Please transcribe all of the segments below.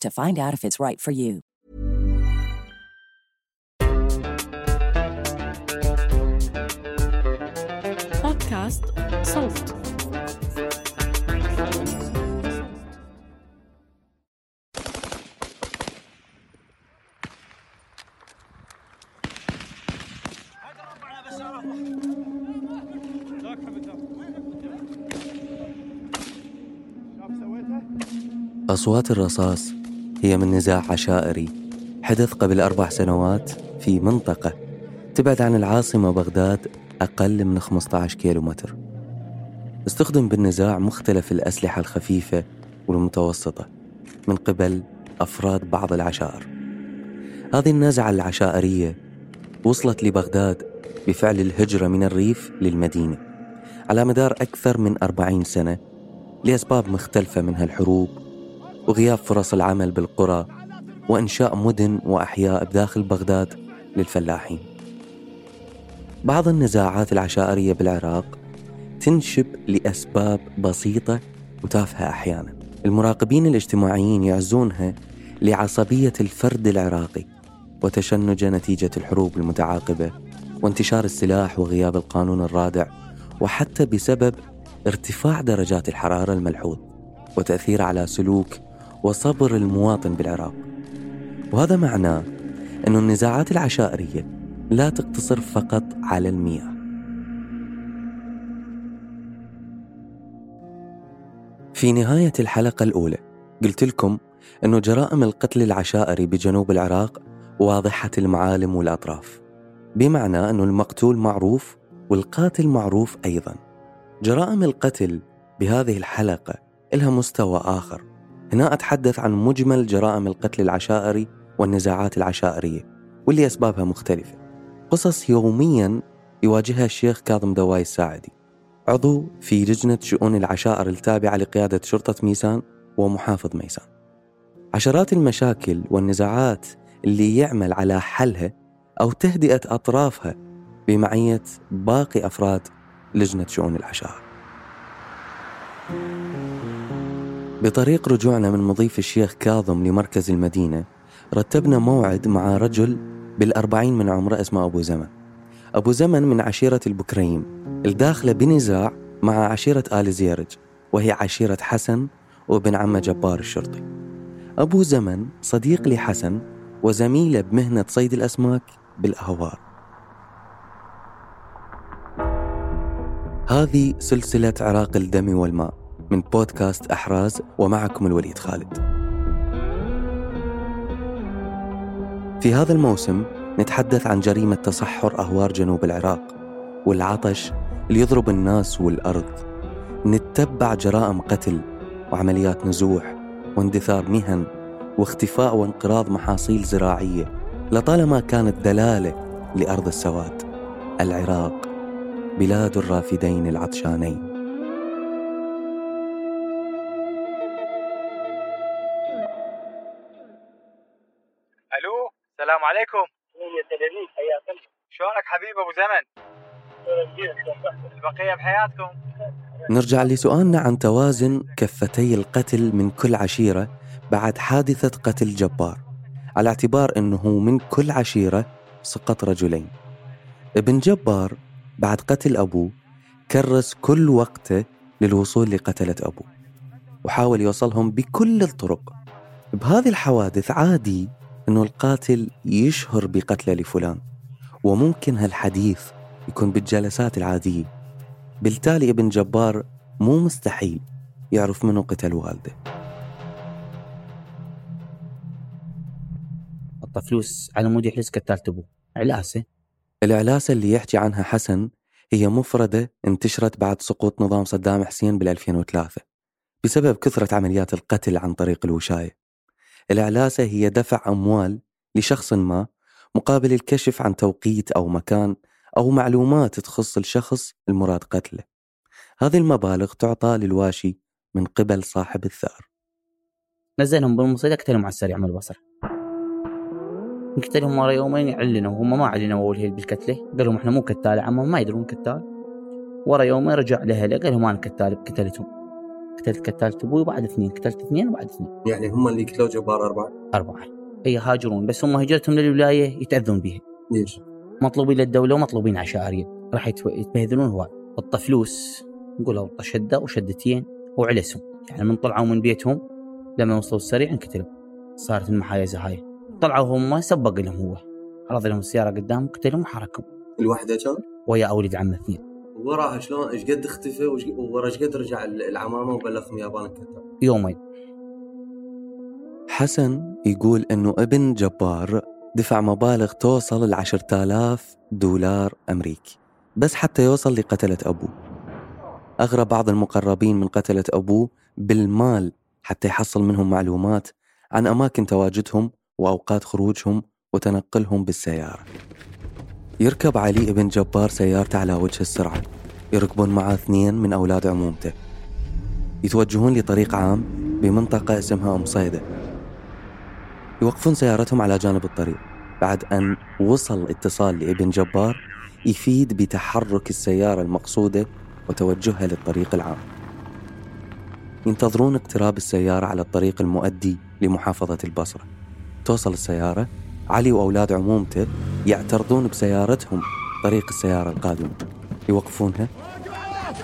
to find out if it's right for you. بودكاست صوت أصوات الرصاص هي من نزاع عشائري حدث قبل أربع سنوات في منطقة تبعد عن العاصمة بغداد أقل من 15 كيلو متر استخدم بالنزاع مختلف الأسلحة الخفيفة والمتوسطة من قبل أفراد بعض العشائر. هذه النزعة العشائرية وصلت لبغداد بفعل الهجرة من الريف للمدينة على مدار أكثر من أربعين سنة لأسباب مختلفة منها الحروب وغياب فرص العمل بالقرى وإنشاء مدن وأحياء بداخل بغداد للفلاحين. بعض النزاعات العشائرية بالعراق تنشب لأسباب بسيطة وتافهة أحيانا. المراقبين الاجتماعيين يعزونها لعصبية الفرد العراقي وتشنجه نتيجة الحروب المتعاقبة وانتشار السلاح وغياب القانون الرادع وحتى بسبب ارتفاع درجات الحرارة الملحوظ وتأثير على سلوك وصبر المواطن بالعراق. وهذا معناه أن النزاعات العشائرية لا تقتصر فقط على المياه. في نهاية الحلقة الأولى قلت لكم أن جرائم القتل العشائري بجنوب العراق واضحة المعالم والأطراف. بمعنى أن المقتول معروف والقاتل معروف أيضا. جرائم القتل بهذه الحلقة لها مستوى آخر. هنا أتحدث عن مجمل جرائم القتل العشائري والنزاعات العشائرية واللي أسبابها مختلفة. قصص يوميا يواجهها الشيخ كاظم دواي الساعدي عضو في لجنة شؤون العشائر التابعة لقيادة شرطة ميسان ومحافظ ميسان. عشرات المشاكل والنزاعات اللي يعمل على حلها أو تهدئة أطرافها بمعية باقي أفراد لجنة شؤون العشائر. بطريق رجوعنا من مضيف الشيخ كاظم لمركز المدينة رتبنا موعد مع رجل بالأربعين من عمره اسمه أبو زمن. أبو زمن من عشيرة البكريم الداخلة بنزاع مع عشيرة آل زيرج وهي عشيرة حسن وابن عمه جبار الشرطي. أبو زمن صديق لحسن وزميله بمهنة صيد الأسماك بالأهوار. هذه سلسلة عراق الدم والماء. من بودكاست أحراز ومعكم الوليد خالد. في هذا الموسم نتحدث عن جريمة تصحر أهوار جنوب العراق والعطش اللي يضرب الناس والأرض. نتبع جرائم قتل وعمليات نزوح واندثار مهن واختفاء وانقراض محاصيل زراعية لطالما كانت دلالة لأرض السواد. العراق بلاد الرافدين العطشانين. السلام عليكم شلونك حبيب أبو زمن؟ البقية بحياتكم. نرجع لسؤالنا عن توازن كفتي القتل من كل عشيرة بعد حادثة قتل جبار على اعتبار أنه من كل عشيرة سقط رجلين. ابن جبار بعد قتل أبوه كرس كل وقته للوصول لقتلة أبوه وحاول يوصلهم بكل الطرق. بهذه الحوادث عادي أنه القاتل يشهر بقتله لفلان وممكن هالحديث يكون بالجلسات العادية. بالتالي ابن جبار مو مستحيل يعرف منو قتل والده. حط فلوس على مود يحلس قتالة ابوه علاسه الإعلاسة اللي يحكي عنها حسن هي مفردة انتشرت بعد سقوط نظام صدام حسين بال 2003 بسبب كثرة عمليات القتل عن طريق الوشاية. الإعلاسة هي دفع أموال لشخص ما مقابل الكشف عن توقيت أو مكان أو معلومات تخص الشخص المراد قتله. هذه المبالغ تعطى للواشي من قبل صاحب الثأر. نزلهم بالمصيدة قتلهم على السريع من البصر. قتلهم ورا يومين يعلنوا. هم ما علنوا أول هيل بالكتله قال لهم إحنا مو كتال عمهم ما يدرون كتال ورا يومين رجع لأهله قال لهم أنا كتال قتلتهم. قتلت كتالة أبوي وبعد اثنين قتلت اثنين وبعد اثنين. يعني هم اللي قتلوا جبار أربعة؟ أربعة. إي هاجرون بس هم هجرتهم للولاية يتأذون بها ليش؟ مطلوبين للدولة ومطلوبين عشائرية. راح يتبهذلون هواي وطى فلوس نقول وطى شدة وشدتين وعلسهم. يعني من طلعوا من بيتهم لما وصلوا السريع انقتلوا. صارت المحايزه هاي طلعوا هم سبق لهم هو. عرض لهم السيارة قدام قتلهم وحركهم. الوحدة كان؟ ويا ولد عمه اثنين. وراها شلون إيش قد اختفى ورا إيش قد رجع العمامة وبلغهم يابان الكتاب يومين حسن يقول إنه ابن جبار دفع مبالغ توصل ل 10000 دولار أمريكي بس حتى يوصل لقتلة أبوه. أغرى بعض المقربين من قتلة أبوه بالمال حتى يحصل منهم معلومات عن أماكن تواجدهم وأوقات خروجهم وتنقلهم بالسيارة. يركب علي ابن جبار سيارته على وجه السرعة. يركبون معه اثنين من أولاد عمومته. يتوجهون لطريق عام بمنطقة اسمها أم صيدة. يوقفون سيارتهم على جانب الطريق. بعد أن وصل اتصال لابن جبار يفيد بتحرك السيارة المقصودة وتوجهها للطريق العام. ينتظرون اقتراب السيارة على الطريق المؤدي لمحافظة البصرة. توصل السيارة علي وأولاد عمومته يعترضون بسيارتهم طريق السيارة القادمة. يوقفونها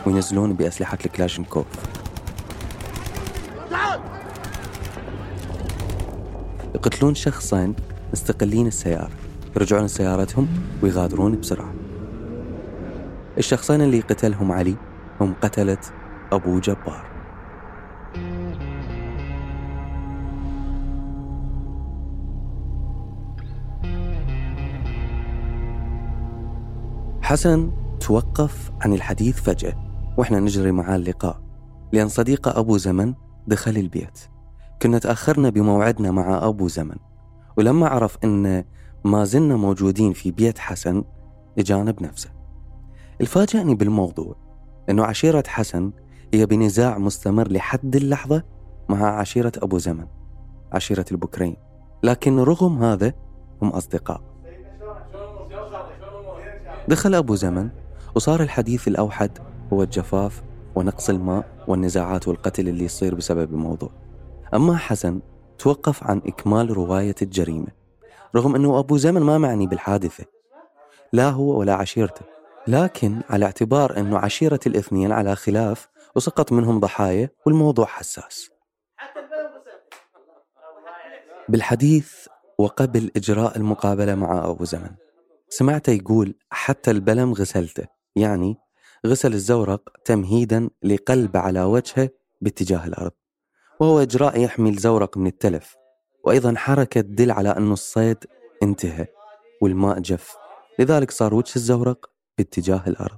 وينزلون بأسلحة الكلاشنكوف يقتلون شخصين مستقلين السيارة. يرجعون لسيارتهم ويغادرون بسرعة. الشخصين اللي قتلهم علي هم قتلة أبو جبار. حسن توقف عن الحديث فجأة وإحنا نجري معاه اللقاء لأن صديقة أبو زمن دخل البيت. كنا تأخرنا بموعدنا مع أبو زمن ولما عرف أن ما زلنا موجودين في بيت حسن إجانا بنفسه الفاجأني بالموضوع أنه عشيرة حسن هي بنزاع مستمر لحد اللحظة مع عشيرة أبو زمن عشيرة البكرين. لكن رغم هذا هم أصدقاء. دخل أبو زمن وصار الحديث الأوحد هو الجفاف ونقص الماء والنزاعات والقتل اللي يصير بسبب الموضوع. أما حسن توقف عن إكمال رواية الجريمة رغم أنه أبو زمن ما معني بالحادثة. لا هو ولا عشيرته لكن على اعتبار أنه عشيرة الاثنين على خلاف وسقط منهم ضحايا والموضوع حساس. بالحديث وقبل إجراء المقابلة مع أبو زمن سمعته يقول حتى البلم غسلته يعني غسل الزورق تمهيدا لقلب على وجهه باتجاه الأرض وهو إجراء يحمي الزورق من التلف وأيضا حركة تدل على أن الصيد انتهى والماء جف لذلك صار وجه الزورق باتجاه الأرض.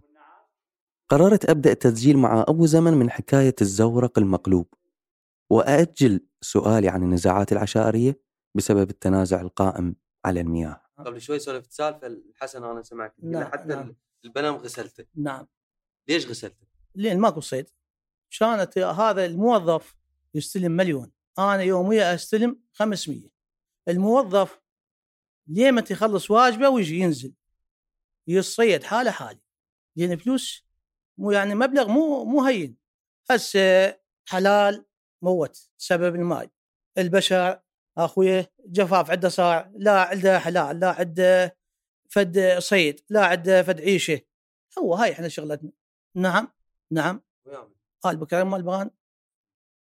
قررت أبدأ تسجيل مع أبو زمن من حكاية الزورق المقلوب وأأجل سؤالي عن النزاعات العشائرية بسبب التنازع القائم على المياه. قبل شوي سولفت سالفة الحسن أنا سمعت نعم، حتى نعم. البنم غسلته نعم. ليش غسلته؟ لين ماكو صيد. كانت هذا الموظف يستلم مليون. أنا يوميا أستلم 500 الموظف ليه يخلص واجبه ويجي ينزل. يصيد حاله حالي. لأن فلوس مو يعني مبلغ مو مو هين. هسه حلال موت سبب الماي. البشر اخويا جفاف عنده صاع لا عنده حلال لا عنده فد صيد لا عنده فد عيشة. هو هاي إحنا شغلتنا. نعم نعم. قال بكرة مال بغان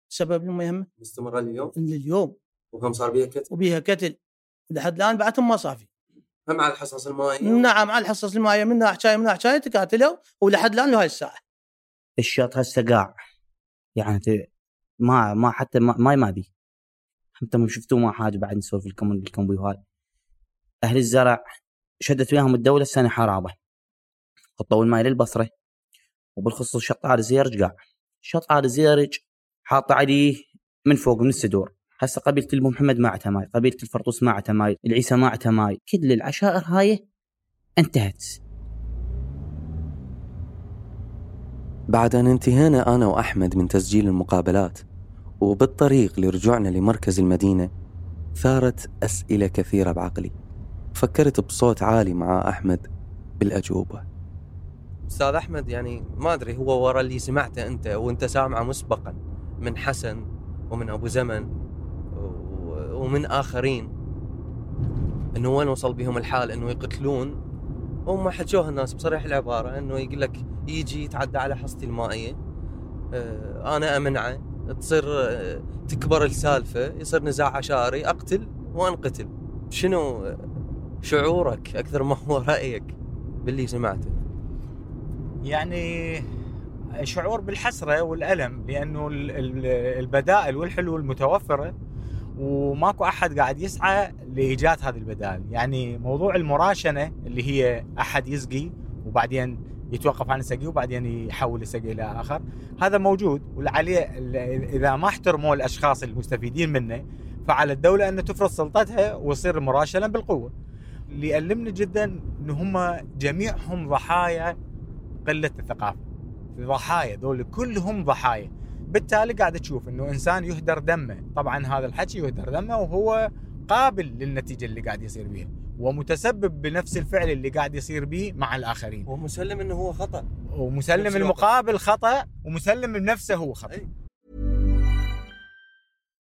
سبب المهم. مستمرة اليوم لليوم. وهم صار بيها كتل؟ وبيها كتل. لحد الآن بعدهم ما صافي. هم على الحصص المائية؟ نعم على الحصص المائية. منها حكاية منها حكاية تقاتلوا. ولحد الآن لهاي الساعة. الشوط هسه قاع. يعني ما ما حتى ما, ما يمادي. أنتم شفتوا ما حاجة بعد نسولف لكم بالكمبيوهات أهل الزرع شدت وياهم الدولة السنة حرابة. حطوا الماي للبصرة. وبالخصوص شط عاد زيرج قاع. شط عاد زيرج حاط عليه من فوق من السدور. هسه قبيلة البو محمد ما عتها ماي قبيلة الفرطوس ما عتها ماي العيسى ما عتها ماي. كل العشائر هاي انتهت. بعد أن انتهينا أنا وأحمد من تسجيل المقابلات وبالطريق لرجوعنا لمركز المدينة ثارت أسئلة كثيرة بعقلي. فكرت بصوت عالي مع أحمد بالأجوبة. أستاذ أحمد يعني ما أدري هو ورا اللي سمعته أنت وأنت سامعه مسبقا من حسن ومن أبو زمن ومن آخرين أنه وين وصل بهم الحال أنه يقتلون؟ هم حكوها الناس بصريح العبارة أنه يقول لك يجي يتعدى على حصتي المائية آه، أنا أمنعه. تصير آه، تكبر السالفة يصير نزاع عشائري أقتل وأنقتل. شنو شعورك أكثر ما هو رأيك باللي سمعته؟ يعني شعور بالحسرة والألم لأنه البدائل والحلول متوفرة وماكو أحد قاعد يسعى لإيجاد هذه البدائل. يعني موضوع المراشنة اللي هي أحد يسقي وبعدين يتوقف عن السقي وبعدين يحول السقي إلى آخر. هذا موجود وعليه إذا ما احترموا الأشخاص المستفيدين منه فعلى الدولة أن تفرض سلطتها ويصير مراشلا بالقوة. اللي يألمني جدا إن هم جميعهم ضحايا قلة الثقافة. ضحايا دول كلهم ضحايا. بالتالي قاعد تشوف إنه إنسان يهدر دمه. طبعا هذا الحكي يهدر دمه وهو قابل للنتيجة اللي قاعد يصير بيها ومتسبب بنفس الفعل اللي قاعد يصير به مع الآخرين. ومسلم إنه هو خطأ. ومسلم المقابل خطأ ومسلم بنفسه هو خطأ.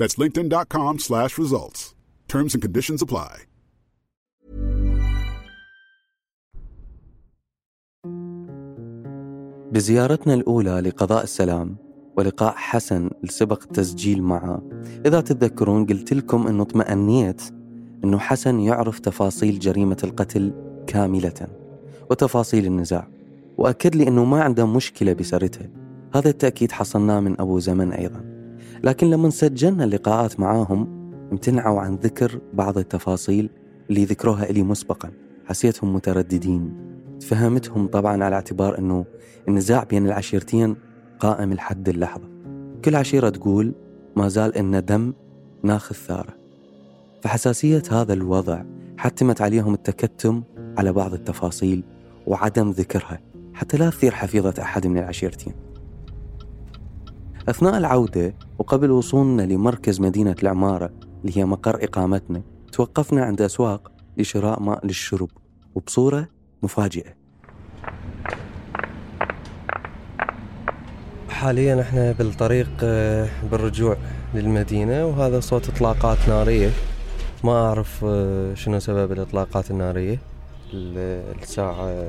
That's linkedin.com slash results. Terms and conditions apply. بزيارتنا الأولى لقضاء السلام ولقاء حسن لسبق التسجيل معه إذا تتذكرون قلت لكم أنه اطمأنيت أنه حسن يعرف تفاصيل جريمة القتل كاملة وتفاصيل النزاع وأكد لي أنه ما عنده مشكلة بسردها هذا التأكيد حصلناه من أبو زمن أيضا لكن لما سجلنا اللقاءات معاهم امتنعوا عن ذكر بعض التفاصيل اللي ذكروها إلي مسبقا. حسيتهم مترددين. فهمتهم طبعا على اعتبار أنه النزاع بين العشيرتين قائم لحد اللحظة. كل عشيرة تقول ما زال إن دم ناخذ ثارة. فحساسية هذا الوضع حتمت عليهم التكتم على بعض التفاصيل وعدم ذكرها حتى لا تثير حفيظة أحد من العشيرتين. أثناء العودة وقبل وصولنا لمركز مدينة العمارة اللي هي مقر إقامتنا توقفنا عند أسواق لشراء ماء للشرب وبصورة مفاجئة. حاليا إحنا بالطريق آه، بالرجوع للمدينة وهذا صوت إطلاقات نارية. ما أعرف آه، شنو سبب الإطلاقات النارية. ال- الساعة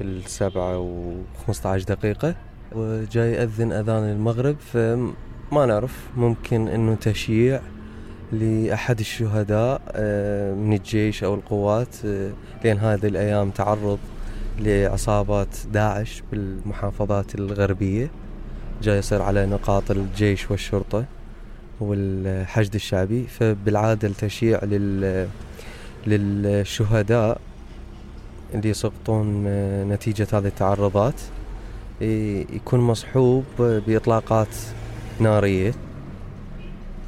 السبعة وخمسة عشر دقيقة. وجاي يأذن أذان المغرب فما نعرف ممكن أنه تشييع لأحد الشهداء آه، من الجيش أو القوات آه، لأن هذه الأيام تعرض لعصابات داعش بالمحافظات الغربية. جاي يصير على نقاط الجيش والشرطة والحشد الشعبي. فبالعادة التشييع لل للشهداء اللي يسقطون آه، نتيجة هذه التعرضات. يكون مصحوب بإطلاقات نارية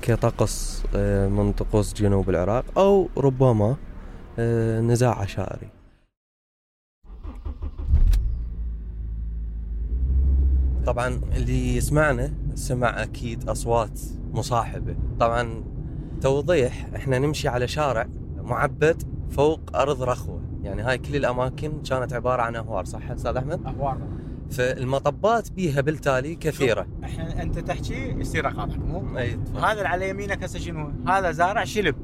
كطقس آه، من طقوس جنوب العراق أو ربما آه، نزاع عشائري. طبعا اللي يسمعنا سمع أكيد أصوات مصاحبة. طبعا توضيح إحنا نمشي على شارع معبد فوق أرض رخوة. يعني هاي كل الأماكن كانت عبارة عن أهوار صح أستاذ أحمد؟ أهوار. فالمطبات بيها بالتالي كثيرة. إحنا أنت تحكي يصير أقاطعك مو؟ أي. هذا اللي على يمينك هسه شنو هذا زارع شلب.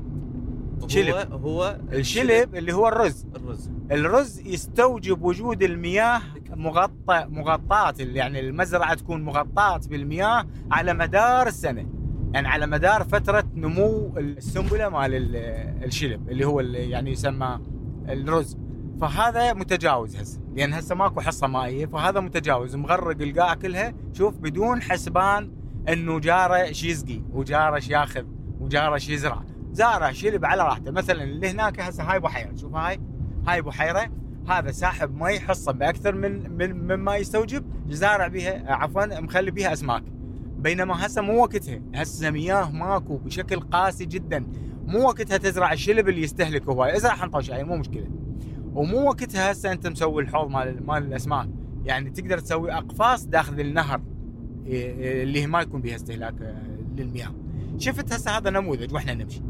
شلب. هو هو الشلب. اللي هو الرز. الرز. الرز يستوجب وجود المياه مغطى مغطاة يعني المزرعة تكون مغطاة بالمياه على مدار السنة. يعني على مدار فترة نمو السنبلة مال ال- الشلب اللي هو اللي يعني يسمى الرز. فهذا متجاوز هسه لأن هسه ماكو حصة مائية فهذا متجاوز. مغرق القاع كلها شوف بدون حسبان إنه جاره شي يسقي وجاره شي ياخذ وجاره شي يزرع. زارع شلب على راحته. مثلا اللي هناك هسه هاي بحيره شوف هاي هاي بحيره هذا ساحب مي حصة بأكثر من من مما يستوجب زارع بها عفوا مخلي بها أسماك. بينما هسه مو وقتها. هسه مياه ماكو بشكل قاسي جدا. مو وقتها تزرع الشلب اللي يستهلك هواي. إزرع حنطه شاي مو مشكلة. ومو وقتها هسه انت مسوي الحوض مال مال الأسماك. يعني تقدر تسوي أقفاص داخل النهر إيه، إيه، اللي ما يكون بها استهلاك آه، للمياه. شفت هسه هذا نموذج وإحنا نمشي.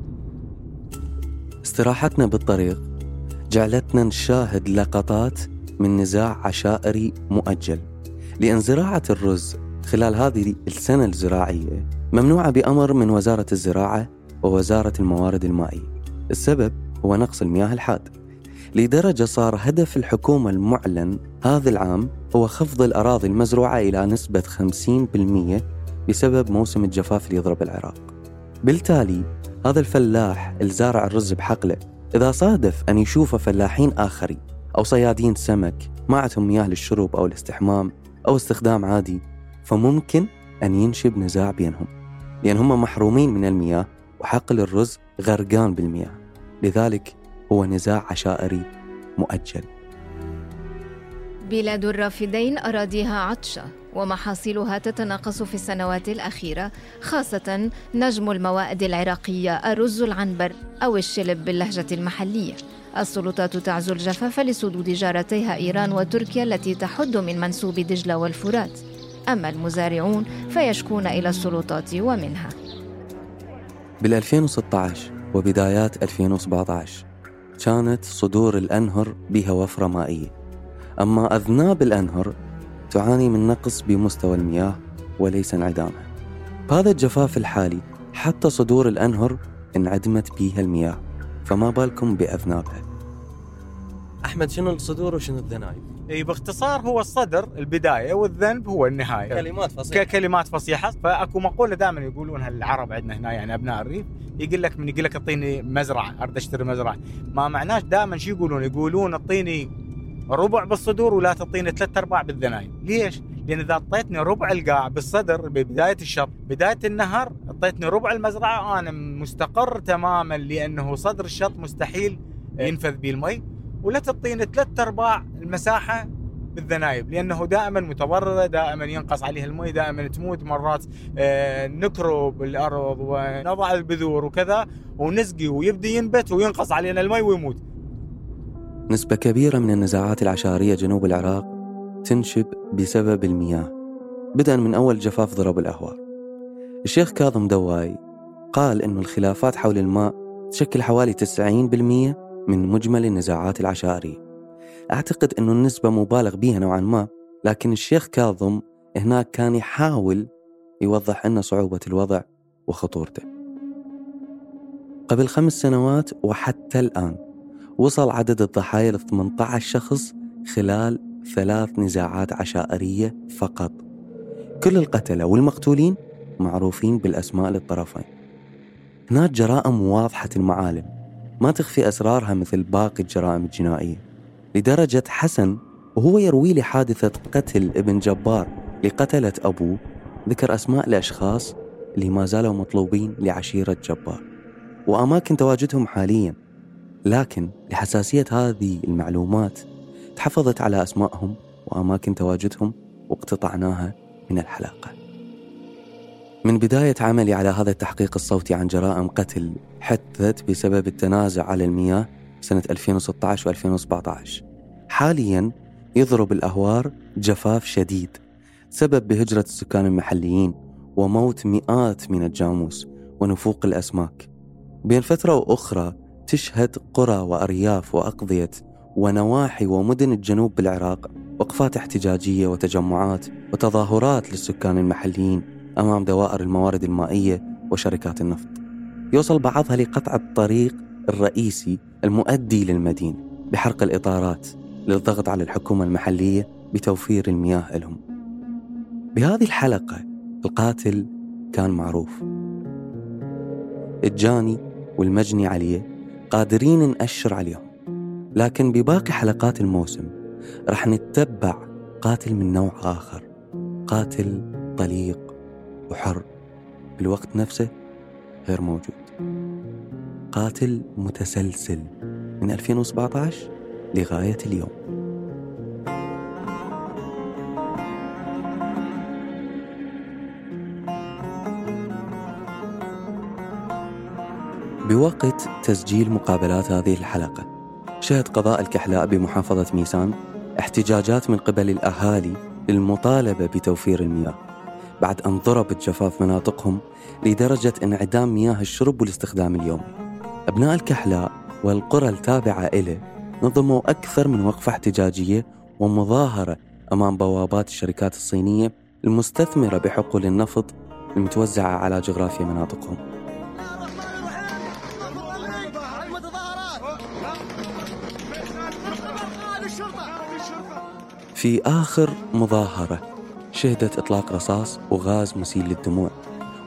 استراحتنا بالطريق جعلتنا نشاهد لقطات من نزاع عشائري مؤجل. لأن زراعة الرز خلال هذه السنة الزراعية ممنوعة بأمر من وزارة الزراعة ووزارة الموارد المائية. السبب هو نقص المياه الحاد. لدرجة صار هدف الحكومة المعلن هذا العام هو خفض الأراضي المزروعة إلى نسبة 50% بسبب موسم الجفاف اللي يضرب العراق. بالتالي هذا الفلاح الزارع الرز بحقله إذا صادف أن يشوف فلاحين آخرين أو صيادين سمك ما عندهم مياه للشرب أو الاستحمام أو استخدام عادي فممكن أن ينشب نزاع بينهم لأن هم محرومين من المياه وحقل الرز غرقان بالمياه. لذلك هو نزاع عشائري مؤجل. بلاد الرافدين أراضيها عطشة ومحاصيلها تتناقص في السنوات الأخيرة خاصة نجم الموائد العراقية الرز العنبر أو الشلب باللهجة المحلية. السلطات تعزو الجفاف لصدود جارتيها إيران وتركيا التي تحد من منسوب دجلة والفرات. أما المزارعون فيشكون إلى السلطات ومنها. بال 2016 وبدايات 2017 كانت صدور الأنهر بها وفرة مائية أما أذناب الأنهر تعاني من نقص بمستوى المياه وليس انعدامها بهذا الجفاف الحالي حتى صدور الأنهر انعدمت بيها المياه فما بالكم بأذنابها أحمد شنو الصدور وشنو الذنايب؟ اي باختصار هو الصدر البداية والذنب هو النهاية. كلمات فصيحة. ككلمات فصيحة. فأكو مقولة دائما يقولونها العرب عندنا هنا يعني أبناء الريف يقول لك من يقول لك أعطيني مزرعة أريد أشتري مزرعة. ما معناش دائما شو يقولون؟ يقولون أعطيني ربع بالصدور ولا تعطيني ثلاث أرباع بالذنايب ليش؟ لأن إذا أعطيتني ربع القاع بالصدر ببداية الشط بداية النهر أعطيتني ربع المزرعة أنا مستقر تماما لأنه صدر الشط مستحيل ينفذ به المي. ولا تعطيني ثلاث أرباع المساحة بالذنايب لأنه دائما متضرره دائما ينقص عليها المي دائما تموت مرات آه، نكرب الأرض ونضع البذور وكذا ونسقي ويبدي ينبت وينقص علينا المي ويموت. نسبة كبيرة من النزاعات العشائرية جنوب العراق تنشب بسبب المياه بدءا من أول جفاف ضرب الأهوار. الشيخ كاظم دواي قال أن الخلافات حول الماء تشكل حوالي 90% من مجمل النزاعات العشائرية أعتقد أنه النسبة مبالغ بها نوعا ما لكن الشيخ كاظم هناك كان يحاول يوضح لنا صعوبة الوضع وخطورته. قبل خمس سنوات وحتى الآن وصل عدد الضحايا ل 18 شخص خلال ثلاث نزاعات عشائرية فقط. كل القتلة والمقتولين معروفين بالأسماء للطرفين. هناك جرائم واضحة المعالم. ما تخفي أسرارها مثل باقي الجرائم الجنائية. لدرجة حسن وهو يروي لي حادثة قتل ابن جبار لقتلة أبوه ذكر أسماء الأشخاص اللي ما زالوا مطلوبين لعشيرة جبار. وأماكن تواجدهم حاليا لكن لحساسية هذه المعلومات تحفظت على أسمائهم وأماكن تواجدهم واقتطعناها من الحلقة. من بداية عملي على هذا التحقيق الصوتي عن جرائم قتل حدثت بسبب التنازع على المياه سنة 2016 و2017 حاليا يضرب الأهوار جفاف شديد سبب بهجرة السكان المحليين وموت مئات من الجاموس ونفوق الأسماك. بين فترة وأخرى تشهد قرى وأرياف وأقضية ونواحي ومدن الجنوب بالعراق وقفات احتجاجية وتجمعات وتظاهرات للسكان المحليين أمام دوائر الموارد المائية وشركات النفط. يوصل بعضها لقطع الطريق الرئيسي المؤدي للمدينة بحرق الإطارات للضغط على الحكومة المحلية بتوفير المياه لهم. بهذه الحلقة القاتل كان معروف. الجاني والمجني عليه قادرين نأشر عليهم. لكن بباقي حلقات الموسم رح نتبع قاتل من نوع آخر قاتل طليق وحر بالوقت نفسه غير موجود. قاتل متسلسل من 2017 لغاية اليوم. بوقت تسجيل مقابلات هذه الحلقة شهد قضاء الكحلاء بمحافظة ميسان احتجاجات من قبل الأهالي للمطالبة بتوفير المياه. بعد أن ضربت جفاف مناطقهم لدرجة انعدام مياه الشرب والاستخدام اليومي أبناء الكحلاء والقرى التابعة إله نظموا أكثر من وقفة احتجاجية ومظاهرة أمام بوابات الشركات الصينية المستثمرة بحقول النفط المتوزعة على جغرافيا مناطقهم. في آخر مظاهرة شهدت إطلاق رصاص وغاز مسيل للدموع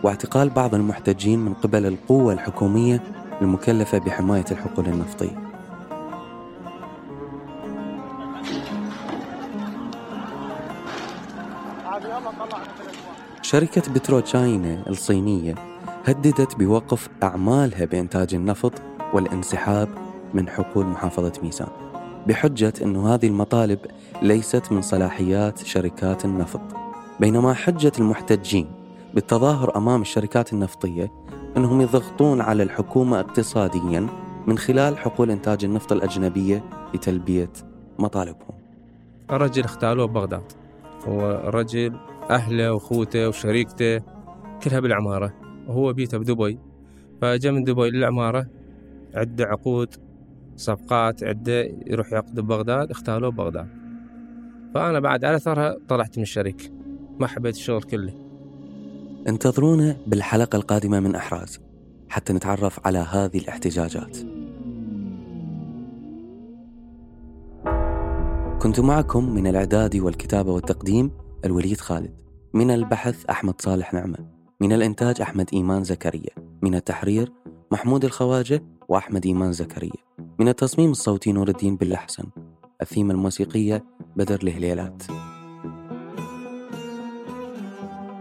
واعتقال بعض المحتجين من قبل القوة الحكومية المكلفة بحماية الحقول النفطية. شركة بترو تشاينا الصينية هددت بوقف أعمالها بإنتاج النفط والانسحاب من حقول محافظة ميسان بحجة أن هذه المطالب ليست من صلاحيات شركات النفط. بينما حجة المحتجين بالتظاهر أمام الشركات النفطية أنهم يضغطون على الحكومة اقتصاديا من خلال حقول إنتاج النفط الأجنبية لتلبية مطالبهم. الرجل اختالوه ببغداد ورجل أهله وأخوته وشريكته كلها بالعمارة. وهو بيته بدبي فجاء من دبي للعمارة عنده عقود صفقات عنده يروح يعقد ببغداد اختالوه ببغداد. فأنا بعد على أثرها طلعت من الشركة. ما حبيت الشغل كله. انتظرونا بالحلقة القادمة من أحراز حتى نتعرف على هذه الاحتجاجات. كنت معكم من الإعداد والكتابة والتقديم الوليد خالد من البحث أحمد صالح نعمة من الإنتاج أحمد إيمان زكريا من التحرير محمود الخواجة وأحمد إيمان زكريا من التصميم الصوتي نور الدين باللحسن الثيمة الموسيقية بدر الهليلات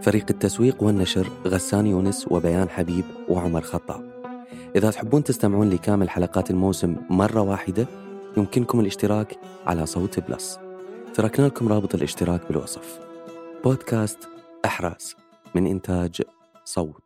فريق التسويق والنشر غسان يونس وبيان حبيب وعمر خطاب. إذا تحبون تستمعون لكامل حلقات الموسم مرة واحدة يمكنكم الاشتراك على صوت بلس. تركنا لكم رابط الاشتراك بالوصف. بودكاست أحراز من إنتاج صوت.